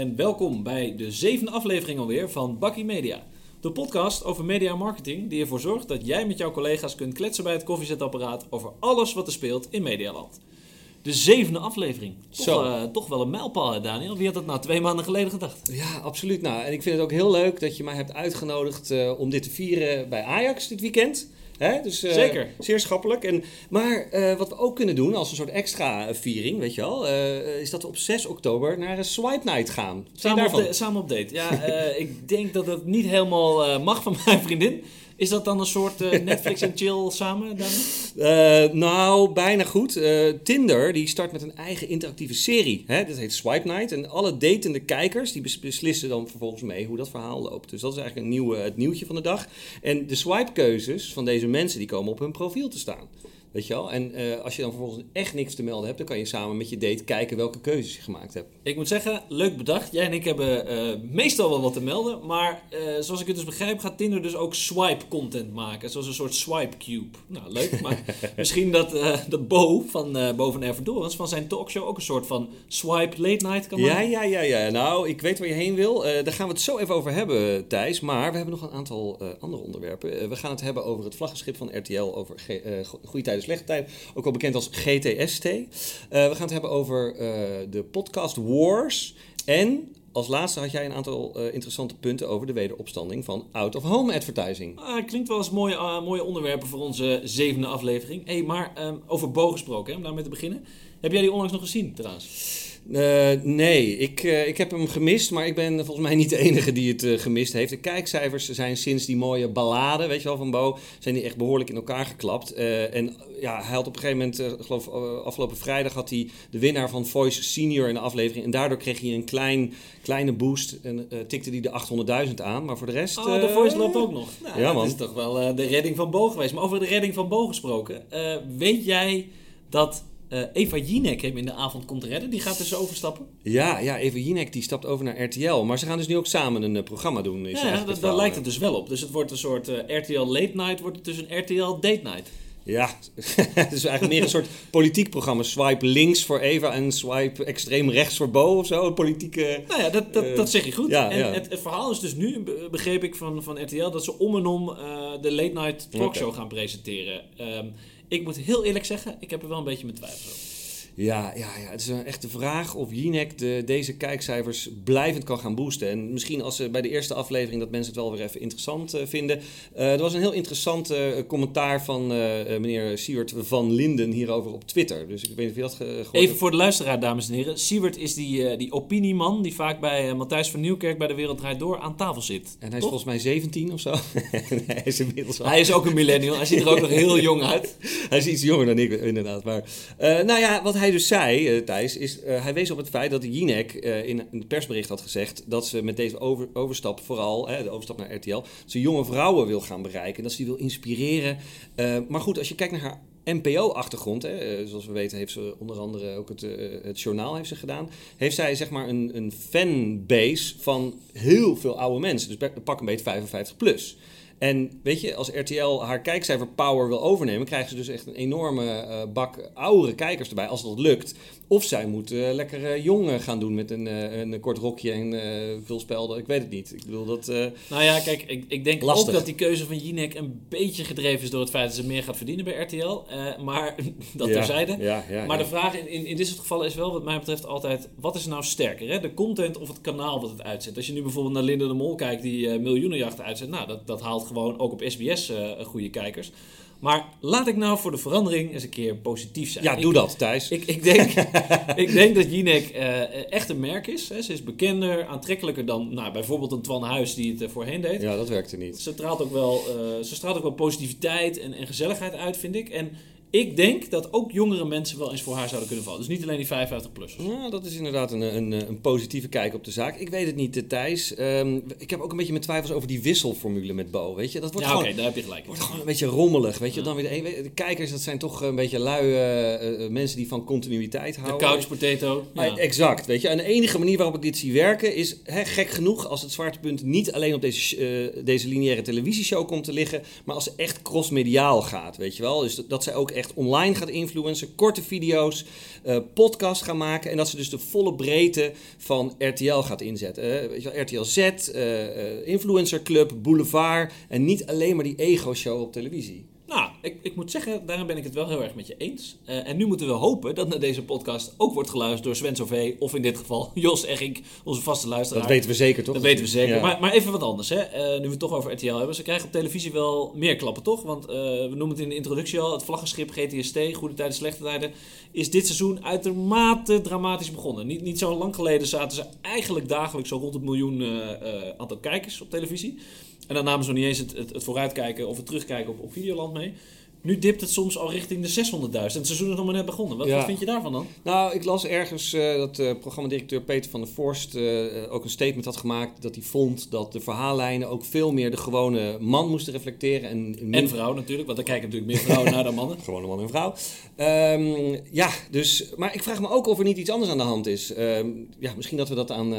En welkom bij de zevende aflevering alweer van Bakkie Media. De podcast over media marketing die ervoor zorgt dat jij met jouw collega's kunt kletsen bij het koffiezetapparaat over alles wat er speelt in Medialand. De zevende aflevering. Toch, Zo. eh, toch wel een mijlpaal, hè, Daniel. Wie had dat nou twee maanden geleden gedacht? Ja, absoluut. Nou, en ik vind het ook heel leuk dat je mij hebt uitgenodigd eh, om dit te vieren bij Ajax dit weekend. Hè? Dus, eh, Zeker. Zeer schappelijk. En, maar eh, wat we ook kunnen doen als een soort extra eh, viering, weet je wel, is dat we op 6 oktober naar een Swipe Night gaan. Samen op, de- samen op date. Ja, ik denk dat het niet helemaal mag van mijn vriendin. Is dat dan een soort eh, Netflix en chill samen, Daniel? Eh, nou, bijna goed. Eh, Tinder die start met een eigen interactieve serie. Hè? Dat heet Swipe Night. En alle datende kijkers die bes- beslissen dan vervolgens mee hoe dat verhaal loopt. Dus dat is eigenlijk een nieuwe, het nieuwtje van de dag. En de swipe-keuzes van deze mensen die komen op hun profiel te staan. Weet je wel? En eh, als je dan vervolgens echt niks te melden hebt, dan kan je samen met je date kijken welke keuzes je gemaakt hebt. Ik moet zeggen, leuk bedacht. Jij en ik hebben eh, meestal wel wat te melden. Maar eh, zoals ik het dus begrijp, gaat Tinder dus ook swipe content maken. Zoals een soort swipe cube. Nou, leuk. Maar misschien dat, dat Bo van eh Bo van van zijn talkshow ook een soort van swipe late night kan Ja, maken. ja, ja, ja. Nou, ik weet waar je heen wil. Daar gaan we het zo even over hebben, Thijs. Maar we hebben nog een aantal andere onderwerpen. We gaan het hebben over het vlaggenschip van RTL, over goede tijden, slechte tijden. Ook wel bekend als GTST. Eh, we gaan het hebben over eh, de podcast Wars. En als laatste had jij een aantal eh, interessante punten over de wederopstanding van out-of-home advertising. Ah, klinkt wel als mooie, ah, mooie onderwerpen voor onze zevende aflevering. hey, maar ehm, over Bo gesproken, hè, om daarmee te beginnen. Heb jij die onlangs nog gezien trouwens? Eh, nee, ik, eh, ik heb hem gemist, maar ik ben volgens mij niet de enige die het eh, gemist heeft. De kijkcijfers zijn sinds die mooie ballade, weet je wel, van Bo, zijn die echt behoorlijk in elkaar geklapt. En ja, hij had op een gegeven moment, geloof afgelopen vrijdag, had hij de winnaar van Voice Senior in de aflevering. En daardoor kreeg hij een klein, kleine boost en tikte hij de 800.000 aan. Maar voor de rest... Oh, de voice loopt ook nog. Nou, ja, dat man. is toch wel de redding van Bo geweest. Maar over de redding van Bo gesproken. weet jij dat eh, Eva Jinek hem in de avond komt redden? Die gaat dus overstappen. Ja, ja, Eva Jinek die stapt over naar RTL. Maar ze gaan dus nu ook samen een eh, programma doen. Is Ja, dat, daar lijkt het dus wel op. Dus het wordt een soort eh, RTL Late Night, wordt het dus een RTL Date Night. Ja, het is eigenlijk meer een soort politiek programma. Swipe links voor Eva en swipe extreem rechts voor Bo of zo. Een politieke... Nou ja, dat, dat, dat zeg je goed. ja, en ja. Het, het verhaal is dus nu, be- begreep ik van, van RTL, dat ze om en om de Late Night Talkshow gaan presenteren. Ehm, ik moet heel eerlijk zeggen, ik heb er wel een beetje mijn twijfels over. Ja, ja, ja, het is een echte vraag of Jinek de, deze kijkcijfers blijvend kan gaan boosten. En misschien als ze bij de eerste aflevering dat mensen het wel weer even interessant eh, vinden. Eh, er was een heel interessant eh, commentaar van meneer Siewert van Linden hierover op Twitter. Dus ik weet niet of je dat ge- gehoord Even hebt. voor de luisteraar, dames en heren. Siewert is die, die opinieman die vaak bij Matthijs van Nieuwkerk bij De Wereld Draait Door aan tafel zit. En hij is Toch? volgens mij 17 of zo. hij is inmiddels al. Hij is ook een millennial. Hij ziet er ook nog heel jong uit. Hij is iets jonger dan ik, inderdaad. Maar, nou ja, wat hij dus zei, eh, Thijs, is eh, hij wees op het feit dat Jinek eh, in een persbericht had gezegd dat ze met deze over, overstap, vooral de overstap naar RTL, ze jonge vrouwen wil gaan bereiken. Dat ze die wil inspireren. Maar goed, als je kijkt naar haar NPO-achtergrond, zoals we weten heeft ze onder andere ook het, het journaal heeft ze gedaan, heeft zij zeg maar een, een fanbase van heel veel oude mensen. Dus pak een beetje 55 plus. En weet je, als RTL haar kijkcijfer power wil overnemen, krijgen ze dus echt een enorme eh, bak oudere kijkers erbij, als dat lukt. Of zij moeten eh, lekker eh, jong gaan doen met een, een kort rokje en veel spelden. Ik weet het niet. Ik bedoel dat. Nou ja, kijk, ik, ik denk Lastig. ook dat die keuze van Jinek een beetje gedreven is door het feit dat ze meer gaat verdienen bij RTL. Maar dat ja, terzijde. Ja, ja, Maar de vraag in, in, in dit soort gevallen is wel, wat mij betreft, altijd: wat is nou sterker? Hè? De content of het kanaal wat het uitzet? Als je nu bijvoorbeeld naar Linda de Mol kijkt, die miljoenenjachten uitzet, nou, dat, dat haalt gewoon ook op SBS eh, goede kijkers. Maar laat ik nou voor de verandering eens een keer positief zijn. ja, Ik- doe dat, Thijs. Ik, ik, denk, ik denk dat Jinek eh, echt een merk is. Hè. Ze is bekender, aantrekkelijker dan nou, bijvoorbeeld een Twan Huis die het eh, voorheen deed. ja, dat werkte niet. Ze, straalt ook wel, ze straalt ook wel positiviteit en, en gezelligheid uit, vind ik. En ik denk dat ook jongere mensen wel eens voor haar zouden kunnen vallen. Dus niet alleen die 55-plussers. Ja, dat is inderdaad een, een, een positieve kijk op de zaak. Ik weet het niet, eh, Thijs. Ehm, ik heb ook een beetje mijn twijfels over die wisselformule met Bo. Weet je, dat wordt Ja, oké, daar heb je gelijk. wordt gewoon een beetje rommelig, weet je. Ja. Dan weer de, de kijkers, dat zijn toch een beetje lui eh, eh, mensen die van continuïteit De houden. couch potato. Ja. Ah, Exact, weet je. En de enige manier waarop ik dit zie werken is, hè, gek genoeg, als het zwaartepunt niet alleen op deze, eh, deze lineaire televisieshow komt te liggen, maar als ze echt crossmediaal gaat, weet je wel. Dus dat, dat zij ook echt online gaat influencen, korte video's, uh, podcast gaan maken en dat ze dus de volle breedte van RTL gaat inzetten. Weet je wel, RTL Z, uh, Influencer Club, Boulevard en niet alleen maar die ego-show op televisie. Nou, ik, ik moet zeggen, daarom ben ik het wel heel erg met je eens. Uh, en nu moeten we hopen dat naar deze podcast ook wordt geluisterd door Sven Sové, of in dit geval Jos Eggink, onze vaste luisteraar. Dat weten we zeker, toch? Dat weten we zeker. Ja. Maar, maar even wat anders, hè. Uh, nu we het toch over RTL hebben. Ze krijgen op televisie wel meer klappen, toch? Want uh, we noemen het in de introductie al, het vlaggenschip GTST, Goede Tijden, Slechte Tijden, is dit seizoen uitermate dramatisch begonnen. Niet, niet zo lang geleden zaten ze eigenlijk dagelijks zo rond het miljoen aantal kijkers op televisie. En dan namen ze nog niet eens het, het, het vooruitkijken of het terugkijken op, op Videoland mee. Nu dipt het soms al richting de 600.000. En het seizoen is nog maar net begonnen. Wat, Ja. wat vind je daarvan dan? Nou, ik las ergens eh, dat uh, programmadirecteur Peter van der Vorst eh, ook een statement had gemaakt dat hij vond dat de verhaallijnen ook veel meer de gewone man moesten reflecteren. En, En vrouw natuurlijk, want er kijken natuurlijk meer vrouwen naar dan mannen. Gewone man en vrouw. Ehm, ja, dus, maar ik vraag me ook of er niet iets anders aan de hand is. Ehm, ja, misschien dat we dat aan,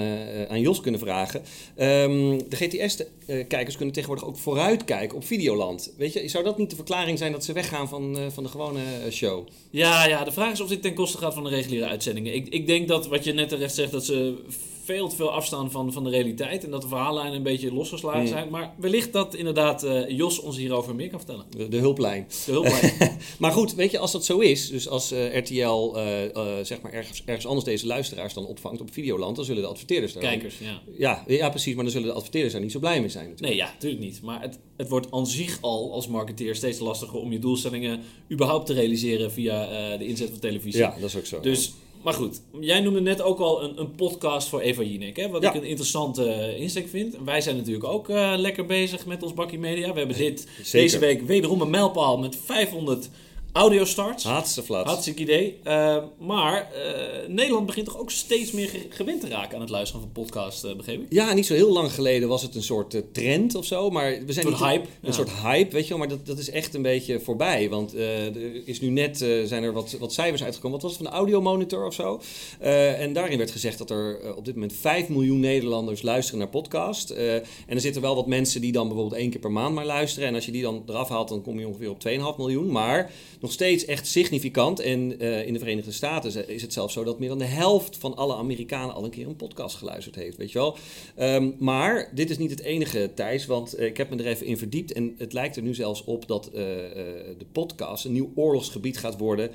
aan Jos kunnen vragen. Ehm, de GTS-kijkers kunnen tegenwoordig ook vooruitkijken op Videoland. Weet je, zou dat niet de verklaring zijn dat ze weggaan van, eh, van de gewone eh, show? Ja, ja, de vraag is of dit ten koste gaat van de reguliere uitzendingen. Ik, ik denk dat wat je net terecht zegt, dat ze veel te veel afstaan van, van de realiteit. En dat de verhaallijnen een beetje losgeslagen Mm. zijn. Maar wellicht dat inderdaad eh, Jos ons hierover meer kan vertellen. De, de hulplijn. De hulplijn. Maar goed, weet je, als dat zo is, dus als eh, RTL eh, zeg maar ergens, ergens anders deze luisteraars dan opvangt op Videoland, dan zullen de adverteerders daar... Kijkers, ja. Ja, ja, precies, maar dan zullen de adverteerders daar niet zo blij mee zijn natuurlijk. Nee, ja, natuurlijk niet. Maar het, het wordt aan zich al als marketeer steeds lastiger om je doelstellingen überhaupt te realiseren via de inzet van televisie. Ja, dat is ook zo. Dus, maar goed, jij noemde net ook al een, een podcast voor Eva Jinek, hè? wat Ja. ik een interessante eh, insteek vind. Wij zijn natuurlijk ook eh, lekker bezig met ons bakkie media. We hebben dit Zeker. deze week wederom een mijlpaal met 500 audio starts. Hartstikke. Hartstikke idee. Eh, maar eh, Nederland begint toch ook steeds meer ge- gewend te raken aan het luisteren van podcasts, eh, begreep ik? Ja, niet zo heel lang geleden was het een soort eh, trend of zo, maar we zijn Een soort hype, Een ja. soort hype, weet je wel, maar dat, dat is echt een beetje voorbij. Want er is nu net, zijn er wat, wat cijfers uitgekomen. Wat was het, van de audiomonitor of zo? En daarin werd gezegd dat er op dit moment 5 miljoen Nederlanders luisteren naar podcast. En er zitten wel wat mensen die dan bijvoorbeeld één keer per maand maar luisteren. En als je die dan eraf haalt, dan kom je ongeveer op 2,5 miljoen. Maar nog steeds echt significant. En eh, in de Verenigde Staten is het zelfs zo dat meer dan de helft van alle Amerikanen al een keer een podcast geluisterd heeft, weet je wel. Ehm, maar dit is niet het enige, Thijs, want eh, ik heb me er even in verdiept. En het lijkt er nu zelfs op dat eh, de podcast een nieuw oorlogsgebied gaat worden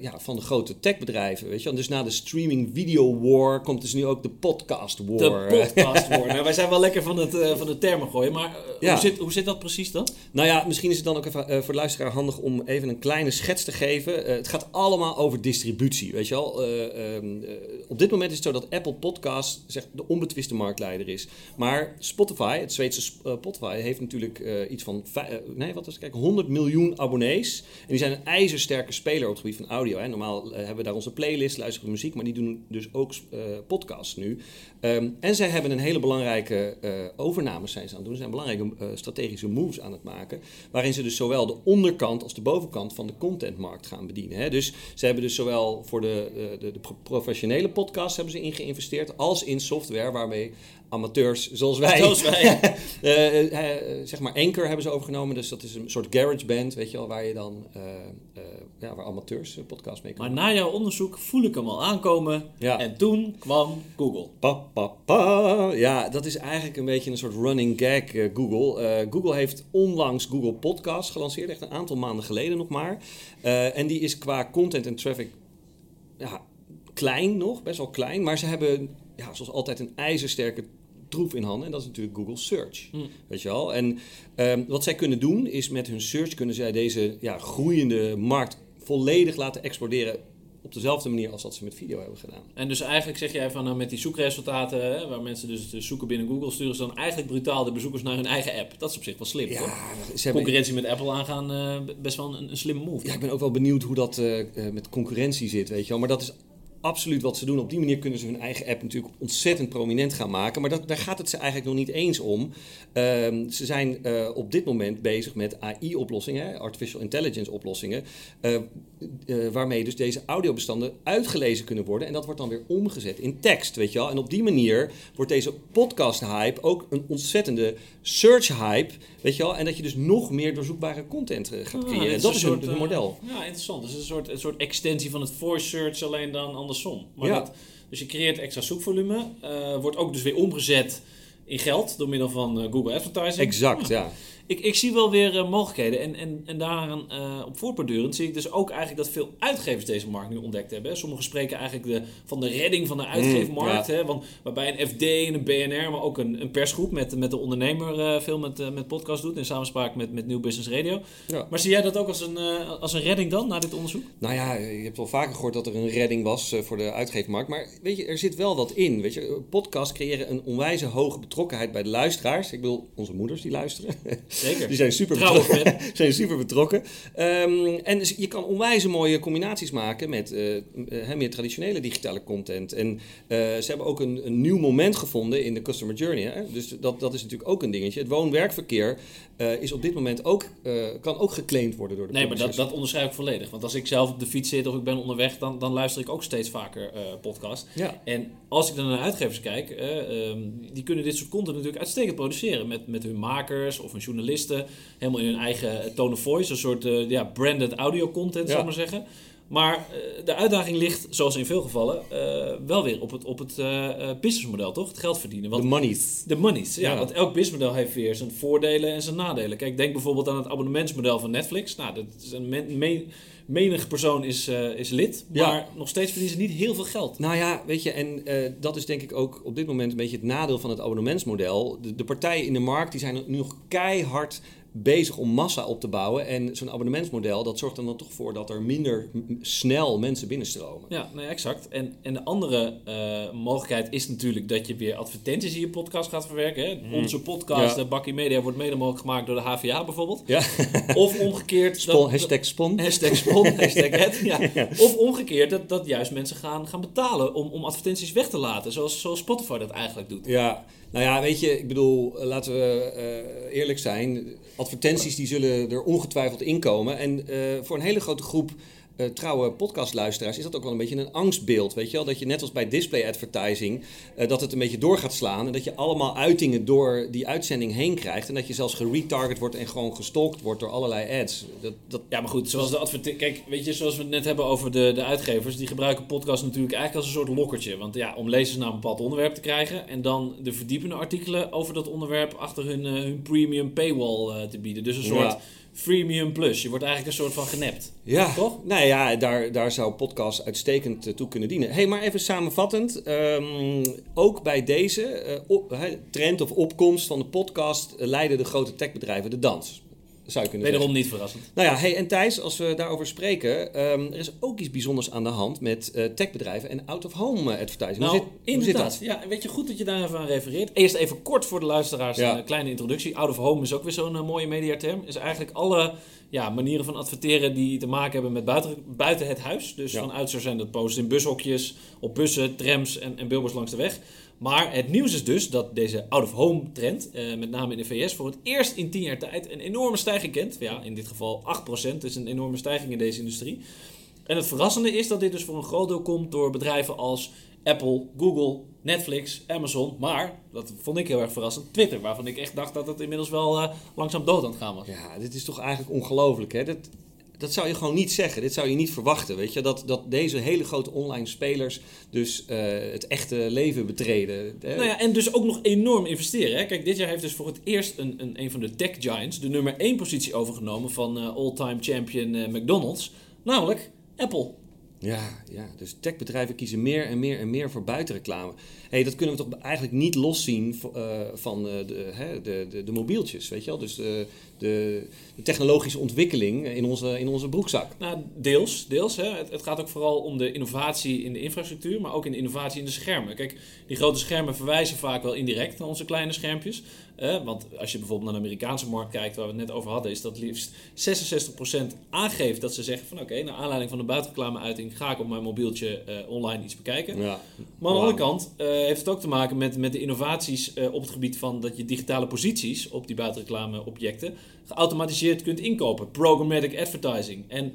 ja, van de grote techbedrijven, weet je wel. Dus na de streaming video war komt dus nu ook de podcast war. De podcast worden. Nou, wij zijn wel lekker van, het, van de termen gooien, maar Ja. hoe, zit, hoe zit dat precies dan? Nou ja, misschien is het dan ook even voor de luisteraar handig om even een kleine schets te geven. Eh, het gaat allemaal over distributie, weet je wel. Eh, ehm, eh, op dit moment is het zo dat Apple Podcast zeg, de onbetwiste marktleider is. Maar Spotify, het Zweedse sp- Spotify, heeft natuurlijk iets van nee, wat was het? Kijk, 100 miljoen abonnees. En die zijn een ijzersterke speler op het gebied van audio. Hè. Normaal hebben we daar onze playlist, luisteren we muziek, maar die doen dus ook podcasts nu. Ehm, en zij hebben een hele belangrijke overnames zijn ze aan het doen. Ze zijn belangrijke strategische moves aan het maken. Waarin ze dus zowel de onderkant als de bovenkant van de contentmarkt gaan bedienen. Hè. Dus ze hebben dus zowel voor de, eh, de, de pro- professionele podcasts hebben ze in geïnvesteerd. Als in software waarmee amateurs zoals wij. Zoals wij. eh, eh, zeg maar Anchor hebben ze overgenomen. Dus dat is een soort garage band, weet je wel. Waar je dan, eh, eh, ja, waar amateurs eh, podcasts mee Maar kunnen na jouw onderzoek voel ik hem al aankomen. Ja. En toen kwam Google. Pa, pa, pa. Ja, dat is eigenlijk een beetje een soort running gag, eh, Google. Eh, Google heeft onlangs Google Podcast gelanceerd, echt een aantal maanden geleden nog maar. Eh, en die is qua content en traffic ja, klein nog, best wel klein. Maar ze hebben, ja, zoals altijd, een ijzersterke troef in handen. En dat is natuurlijk Google Search. Hm. Weet je wel? En ehm, wat zij kunnen doen, is met hun search kunnen zij deze ja, groeiende markt volledig laten exploderen. Op dezelfde manier als dat ze met video hebben gedaan. En dus eigenlijk zeg jij van nou, met die zoekresultaten, hè, waar mensen dus zoeken binnen Google, sturen ze dan eigenlijk brutaal de bezoekers naar hun eigen app. Dat is op zich wel slim. Ja, ze hebben, Concurrentie met Apple aangaan, eh, best wel een, een slimme move. Ja, ik ben ook wel benieuwd hoe dat eh, eh, met concurrentie zit, weet je wel. Maar dat is absoluut wat ze doen. Op die manier kunnen ze hun eigen app natuurlijk ontzettend prominent gaan maken. Maar dat, daar gaat het ze eigenlijk nog niet eens om. Ehm, ze zijn eh, op dit moment bezig met AI-oplossingen, artificial intelligence oplossingen, uh, uh, waarmee dus deze audiobestanden uitgelezen kunnen worden. En dat wordt dan weer omgezet in tekst, weet je wel. En op die manier wordt deze podcast-hype ook een ontzettende search-hype, weet je wel. En dat je dus nog meer doorzoekbare content gaat creëren. en dat een is hun, soort, eh, model. Ja, interessant. Dus een soort, een soort extensie van het voice search, alleen dan andersom. Maar Ja. dat, dus je creëert extra zoekvolume, eh, wordt ook dus weer omgezet in geld door middel van eh, Google Advertising. Exact, Ja. ja. Ik, ik zie wel weer eh, mogelijkheden. En, en, en daaraan eh, op voortbordurend zie ik dus ook eigenlijk dat veel uitgevers deze markt nu ontdekt hebben. Hè. Sommigen spreken eigenlijk de, van de redding van de uitgeefmarkt. Mm, hè, want, waarbij een FD en een BNR, maar ook een, een persgroep met, met de ondernemer eh, veel met, met podcast doet. In samenspraak met, met New Business Radio. Ja. Maar zie jij dat ook als een, als een redding dan, na dit onderzoek? Nou ja, je hebt wel vaker gehoord dat er een redding was voor de uitgeefmarkt. Maar weet je, er zit wel wat in. Weet je, podcasts creëren een onwijze hoge betrokkenheid bij de luisteraars. Ik bedoel, onze moeders die luisteren. Zeker. Die zijn super Trouwe betrokken. zijn super betrokken. Ehm, en je kan onwijze mooie combinaties maken met eh, eh, meer traditionele digitale content. En eh, ze hebben ook een, een nieuw moment gevonden in de customer journey. Hè? Dus dat, dat is natuurlijk ook een dingetje. Het woon-werkverkeer is op dit moment ook, kan ook geclaimd worden door de Nee, maar dat, dat onderschrijf ik volledig. Want als ik zelf op de fiets zit of ik ben onderweg, dan, dan luister ik ook steeds vaker podcast. Ja. En als ik dan naar uitgevers kijk, eh, ehm, die kunnen dit soort content natuurlijk uitstekend produceren. Met, met hun makers of hun journalisten. Helemaal in hun eigen tone of voice. Een soort eh, ja, branded audio content, Ja. zal ik maar zeggen. Maar eh, de uitdaging ligt, zoals in veel gevallen, eh, wel weer op het, op het eh, businessmodel, toch? Het geld verdienen. Want De monies. de monies, ja, Ja. Want elk businessmodel heeft weer zijn voordelen en zijn nadelen. Kijk, denk bijvoorbeeld aan het abonnementsmodel van Netflix. Nou, dat is een men, me- menig persoon is, is lid, Ja. maar nog steeds verdienen ze niet heel veel geld. Nou ja, weet je, en dat is denk ik ook op dit moment een beetje het nadeel van het abonnementsmodel. De, de partijen in de markt die zijn nu nog keihard bezig om massa op te bouwen. En zo'n abonnementsmodel, dat zorgt er dan toch voor dat er minder snel mensen binnenstromen. Ja, nee, exact. En, en de andere eh, mogelijkheid is natuurlijk dat je weer advertenties in je podcast gaat verwerken. Hè? Onze podcast, Ja. ja. Bakkie Media, wordt mede mogelijk gemaakt door de HVA bijvoorbeeld. Ja, Of omgekeerd... Spon, dat- hashtag spon. Hashtag spon, hashtag het. Ja. Of omgekeerd, dat, dat juist mensen gaan, gaan betalen om, om advertenties weg te laten. Zoals, zoals Spotify dat eigenlijk doet. Ja, nou ja, weet je, ik bedoel, eh, laten we eh, eerlijk zijn. Advertenties die zullen er ongetwijfeld inkomen. En eh, voor een hele grote groep eh, trouwe podcastluisteraars is dat ook wel een beetje een angstbeeld. Weet je wel? Dat je net als bij display advertising, eh, dat het een beetje door gaat slaan. En dat je allemaal uitingen door die uitzending heen krijgt. En dat je zelfs geretarget wordt en gewoon gestalkt wordt door allerlei ads. Dat, dat, Ja, maar goed, zoals de advertentie. Kijk, weet je, zoals we het net hebben over de, de uitgevers, die gebruiken podcast natuurlijk eigenlijk als een soort lokkertje. Want ja, om lezers naar een bepaald onderwerp te krijgen en dan de verdiepende artikelen over dat onderwerp achter hun, eh, hun premium paywall te bieden. Dus een soort Ja. Freemium plus. Je wordt eigenlijk een soort van genept. Ja, Toch? Nou ja, daar, daar zou podcast uitstekend eh, toe kunnen dienen. hey, maar even samenvattend. ehm, ook bij deze eh, op- trend of opkomst van de podcast eh, leiden de grote techbedrijven de dans. Zou je kunnen Wederom niet verrassend. Nou ja, hey, en Thijs, als we daarover spreken, ehm, er is ook iets bijzonders aan de hand met eh, techbedrijven en out-of-home eh, advertising. Nou, hoe, zit, hoe zit inderdaad. dat? Ja, weet je goed dat je daar even aan refereert. Eerst even kort voor de luisteraars Ja. een kleine introductie. Out of home is ook weer zo'n eh, mooie mediaterm. Is eigenlijk alle ja, manieren van adverteren die te maken hebben met buiten, buiten het huis. Dus Ja. van oudsher zijn dat posts in bushokjes, op bussen, trams en, en billboards langs de weg. Maar het nieuws is dus dat deze out-of-home trend, eh, met name in de VS, voor het eerst in 10 jaar tijd een enorme stijging kent. Ja, in dit geval 8%, is een enorme stijging in deze industrie. En het verrassende is dat dit dus voor een groot deel komt door bedrijven als Apple, Google, Netflix, Amazon. Maar, dat vond ik heel erg verrassend, Twitter. Waarvan ik echt dacht dat het inmiddels wel eh, langzaam dood aan het gaan was. Ja, dit is toch eigenlijk ongelooflijk, hè? Dat zou je gewoon niet zeggen. Dit zou je niet verwachten, weet je? Dat, dat deze hele grote online spelers dus eh, het echte leven betreden. Nou ja, en dus ook nog enorm investeren. Hè? Kijk, dit jaar heeft dus voor het eerst een, een, een van de tech giants de nummer 1 positie overgenomen van eh, all-time champion eh, McDonald's. Namelijk Apple. Ja, ja, dus techbedrijven kiezen meer en meer en meer voor buitenreclame. hey, dat kunnen we toch eigenlijk niet loszien eh, van eh, de, de, de, de mobieltjes, weet je wel? Dus de, de, de technologische ontwikkeling in onze, in onze broekzak. Nou, deels. deels hè. Het, het gaat ook vooral om de innovatie in de infrastructuur, maar ook in de innovatie in de schermen. Kijk, die grote schermen verwijzen vaak wel indirect naar onze kleine schermpjes. Eh, want als je bijvoorbeeld naar de Amerikaanse markt kijkt, waar we het net over hadden, is dat liefst 66% aangeeft dat ze zeggen van oké, naar aanleiding van de buitenreclame-uiting ga ik op mijn mobieltje eh, online iets bekijken. Ja. Maar aan de andere kant eh, heeft het ook te maken met, met de innovaties eh, op het gebied van dat je digitale posities op die buitenreclame-objecten geautomatiseerd kunt inkopen. Programmatic advertising. En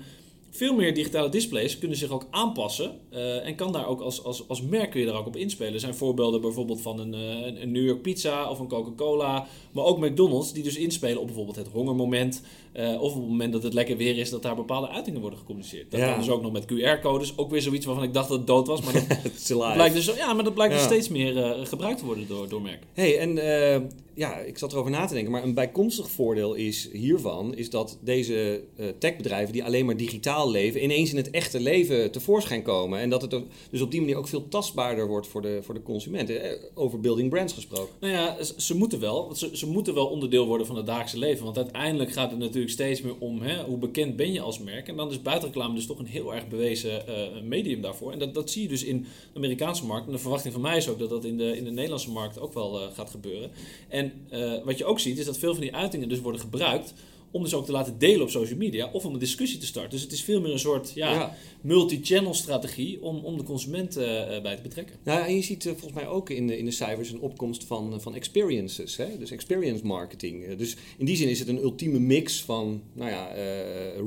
veel meer digitale displays kunnen zich ook aanpassen eh, en kan daar ook als, als, als merk kun je daar ook op inspelen. Er zijn voorbeelden bijvoorbeeld van een, eh, een New York Pizza of een Coca-Cola, maar ook McDonald's die dus inspelen op bijvoorbeeld het hongermoment eh, of op het moment dat het lekker weer is dat daar bepaalde uitingen worden gecommuniceerd. Dat Ja. dus ook nog met QR-codes, ook weer zoiets waarvan ik dacht dat het dood was, maar dat blijkt dus, ja, maar dat blijkt dus steeds meer eh, gebruikt te worden door, door merken. hey, en eh, ja, ik zat erover na te denken, maar een bijkomstig voordeel is hiervan is dat deze techbedrijven die alleen maar digitaal leven, ineens in het echte leven tevoorschijn komen. En dat het dus op die manier ook veel tastbaarder wordt voor de, voor de consumenten. Over building brands gesproken. Nou ja, ze, ze moeten wel. Ze, ze moeten wel onderdeel worden van het dagelijkse leven. Want uiteindelijk gaat het natuurlijk steeds meer om hè, hoe bekend ben je als merk. En dan is buitenreclame dus toch een heel erg bewezen eh, medium daarvoor. En dat, dat zie je dus in de Amerikaanse markt. En de verwachting van mij is ook dat dat in de, in de Nederlandse markt ook wel eh, gaat gebeuren. En eh, wat je ook ziet is dat veel van die uitingen dus worden gebruikt om dus ook te laten delen op social media of om een discussie te starten. Dus het is veel meer een soort ja, Ja. multi-channel strategie om, om de consument eh, bij te betrekken. Nou, ja, en je ziet eh, volgens mij ook in de, in de cijfers een opkomst van, van experiences. Hè? Dus experience marketing. Dus in die zin is het een ultieme mix van nou ja,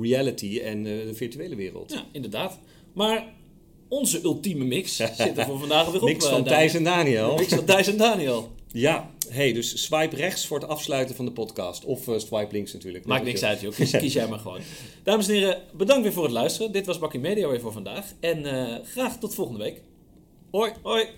reality en de virtuele wereld. Ja, inderdaad. Maar onze ultieme mix zit er voor vandaag weer op. mix van. Thijs en Daniel. Mix van Thijs en Daniel. Ja, hey, dus swipe rechts voor het afsluiten van de podcast. Of eh, swipe links natuurlijk. Maakt niks uit, joh. Kies, kies jij maar gewoon. Dames en heren, bedankt weer voor het luisteren. Dit was Bakkie Media weer voor vandaag. En eh, graag tot volgende week. Hoi. Hoi.